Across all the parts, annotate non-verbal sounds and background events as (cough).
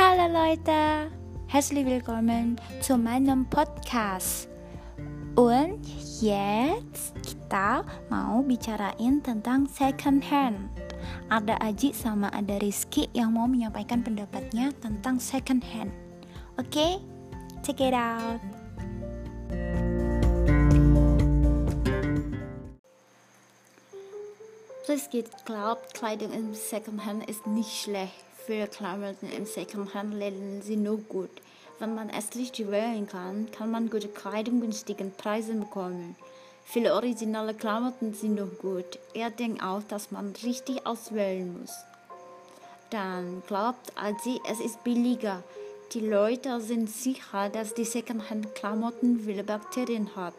Hallo Leute, herzlich willkommen zu meinem Podcast. Und jetzt kita mau bicarain tentang second hand. Ada Aji sama ada Rizky yang mau menyampaikan pendapatnya tentang second hand. Oke, okay? check it out. Rizky glaubt, Kleidung im Secondhand ist nicht schlecht. Viele Klamotten im Secondhand-Läden sind nur gut. Wenn man es richtig wählen kann, kann man gute Kleidung günstigen Preisen bekommen. Viele originale Klamotten sind noch gut. Er denkt auch, dass man richtig auswählen muss. Dann glaubt Alzi, es ist billiger. Die Leute sind sicher, dass die Secondhand-Klamotten viele Bakterien hat.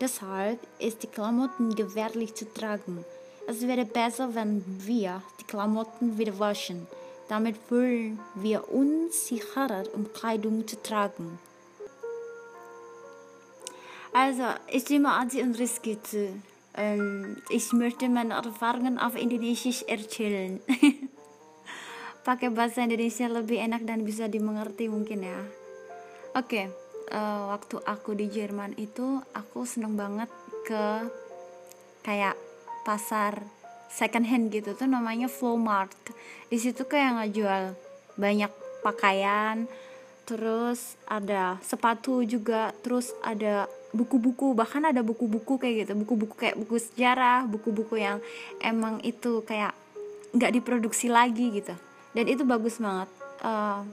Deshalb ist die Klamotten gefährlich zu tragen. Es wäre besser, wenn wir die Klamotten wieder waschen. Damit fühlen wir uns sicherer, um Kleidung zu tragen. Also, ich stimme Anzi und Rizky zu. Ähm, ich möchte meine Erfahrungen auf Indonesisch erzählen. (laughs) Pakai bahasa Indonesia lebih enak dan bisa dimengerti mungkin ya. Oke, okay, uh, eh, waktu aku di Jerman itu aku seneng banget ke kayak pasar second hand gitu tuh namanya Flow Mart. Di situ kayak ngejual banyak pakaian terus ada sepatu juga terus ada buku-buku bahkan ada buku-buku kayak gitu buku-buku kayak buku sejarah buku-buku yang emang itu kayak nggak diproduksi lagi gitu. Dan itu bagus banget. Uh,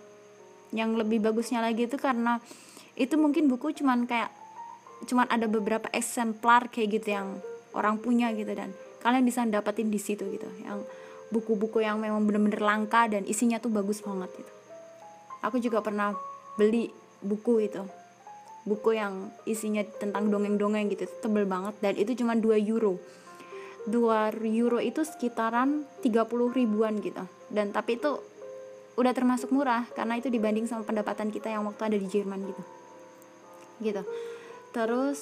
yang lebih bagusnya lagi itu karena itu mungkin buku cuman kayak cuman ada beberapa eksemplar kayak gitu yang orang punya gitu dan kalian bisa dapetin di situ gitu. Yang buku-buku yang memang bener-bener langka dan isinya tuh bagus banget gitu. Aku juga pernah beli buku itu. Buku yang isinya tentang dongeng-dongeng gitu tebel banget dan itu cuma 2 euro. 2 euro itu sekitaran 30 ribuan gitu. Dan tapi itu udah termasuk murah karena itu dibanding sama pendapatan kita yang waktu ada di Jerman gitu. Gitu. Terus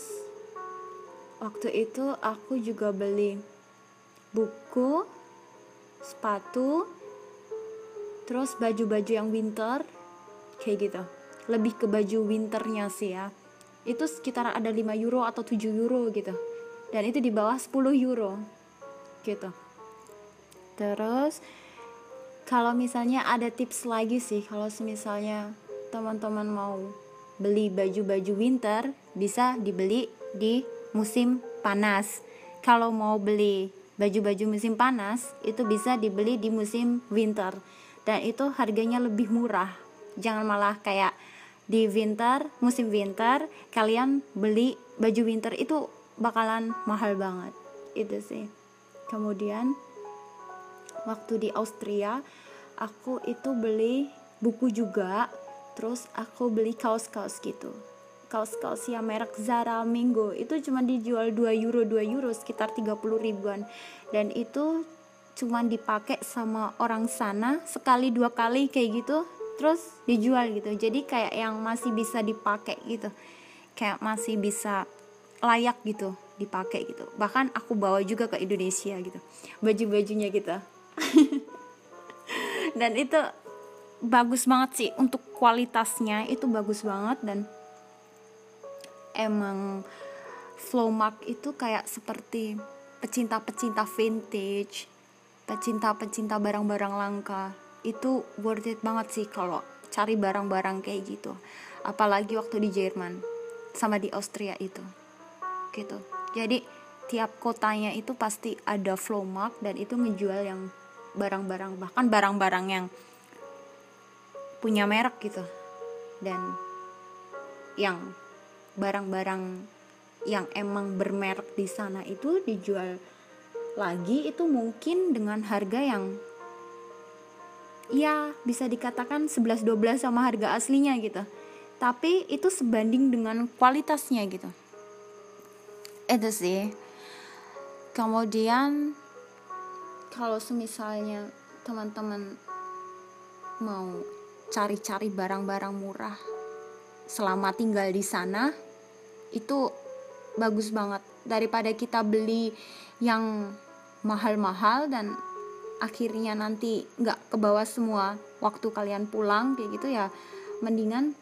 waktu itu aku juga beli buku sepatu terus baju-baju yang winter kayak gitu. Lebih ke baju winternya sih ya. Itu sekitar ada 5 euro atau 7 euro gitu. Dan itu di bawah 10 euro gitu. Terus kalau misalnya ada tips lagi sih kalau misalnya teman-teman mau beli baju-baju winter bisa dibeli di musim panas. Kalau mau beli baju-baju musim panas itu bisa dibeli di musim winter. Dan itu harganya lebih murah. Jangan malah kayak di winter musim winter kalian beli baju winter itu bakalan mahal banget. Itu sih. Kemudian waktu di Austria aku itu beli buku juga. Terus aku beli kaos-kaos gitu kaos-kaos yang merek Zara Mingo itu cuma dijual 2 euro 2 euro sekitar 30 ribuan. Dan itu cuma dipakai sama orang sana sekali dua kali kayak gitu terus dijual gitu. Jadi kayak yang masih bisa dipakai gitu kayak masih bisa layak gitu dipakai gitu. Bahkan aku bawa juga ke Indonesia gitu baju-bajunya gitu. (laughs) Dan itu bagus banget sih untuk kualitasnya itu bagus banget dan emang Flowmark itu kayak seperti pecinta-pecinta vintage, pecinta-pecinta barang-barang langka. Itu worth it banget sih kalau cari barang-barang kayak gitu. Apalagi waktu di Jerman sama di Austria itu. Gitu. Jadi tiap kotanya itu pasti ada Flowmark dan itu ngejual yang barang-barang bahkan barang-barang yang punya merek gitu. Dan yang barang-barang yang emang bermerek di sana itu dijual lagi itu mungkin dengan harga yang ya bisa dikatakan 11-12 sama harga aslinya gitu. Tapi itu sebanding dengan kualitasnya gitu. Itu sih. Kemudian kalau semisalnya teman-teman mau cari-cari barang-barang murah selama tinggal di sana itu bagus banget. Daripada kita beli yang mahal-mahal dan akhirnya nanti nggak ke bawah semua waktu kalian pulang kayak gitu ya mendingan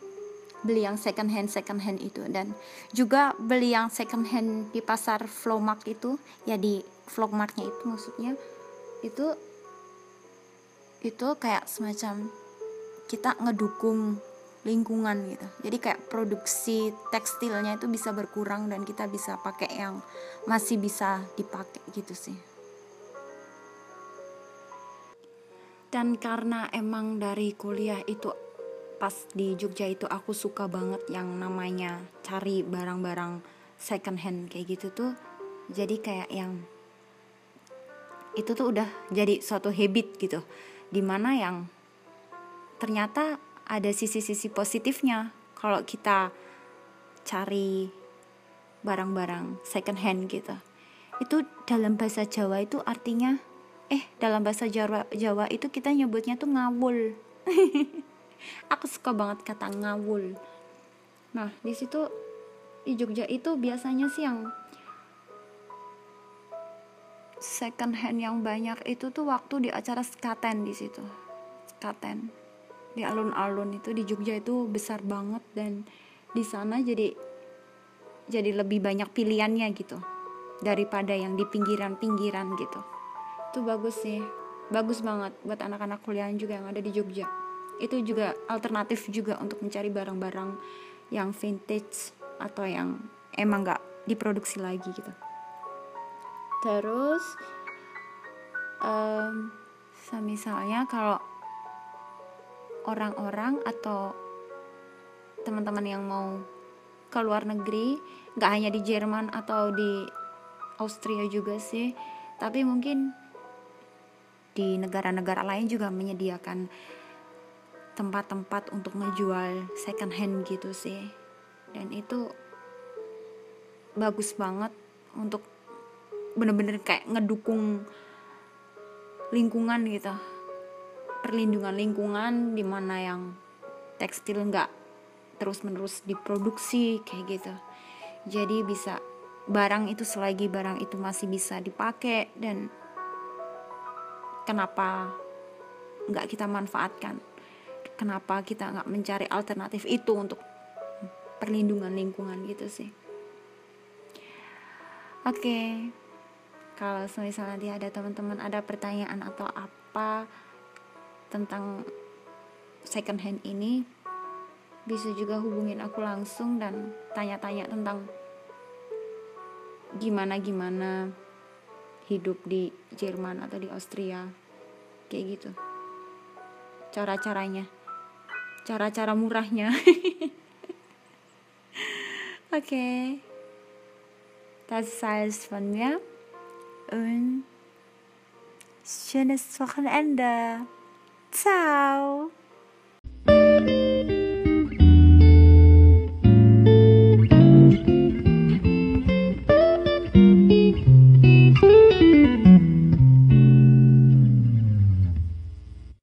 beli yang second hand second hand itu. Dan juga beli yang second hand di pasar Flowmark itu ya di Vlogmartnya itu maksudnya itu itu kayak semacam kita ngedukung lingkungan gitu. Jadi kayak produksi tekstilnya itu bisa berkurang dan kita bisa pakai yang masih bisa dipakai gitu sih. Dan karena emang dari kuliah itu pas di Jogja itu aku suka banget yang namanya cari barang-barang second hand kayak gitu tuh jadi kayak yang itu tuh udah jadi suatu habit gitu. Di mana yang ternyata ada sisi-sisi positifnya. Kalau kita cari barang-barang second hand gitu. Itu dalam bahasa Jawa itu artinya eh dalam bahasa Jawa Jawa itu kita nyebutnya tuh ngawul. (laughs) Aku suka banget kata ngawul. Nah di situ di Jogja itu biasanya sih yang second hand yang banyak itu tuh waktu di acara skaten di situ. Skaten di alun-alun itu di Jogja itu besar banget dan di sana jadi jadi lebih banyak pilihannya gitu daripada yang di pinggiran-pinggiran gitu. Itu bagus sih. Bagus banget buat anak-anak kuliah juga yang ada di Jogja. Itu juga alternatif juga untuk mencari barang-barang yang vintage atau yang emang gak diproduksi lagi gitu. Terus um, misalnya kalau orang-orang atau teman-teman yang mau ke luar negeri nggak hanya di Jerman atau di Austria juga sih tapi mungkin di negara-negara lain juga menyediakan tempat-tempat untuk ngejual second hand gitu sih. Dan itu bagus banget untuk bener-bener kayak ngedukung lingkungan gitu perlindungan lingkungan di mana yang tekstil nggak terus-menerus diproduksi kayak gitu jadi bisa barang itu selagi barang itu masih bisa dipakai dan kenapa nggak kita manfaatkan kenapa kita nggak mencari alternatif itu untuk perlindungan lingkungan gitu sih oke okay. kalau misalnya nanti ada teman-teman ada pertanyaan atau apa tentang second hand ini bisa juga hubungin aku langsung dan tanya-tanya tentang gimana gimana hidup di Jerman atau di Austria. Kayak gitu. Cara-caranya. Cara-cara murahnya. (laughs) Oke. Okay. das heißt von mir. Und schönes Wochenende Tchau!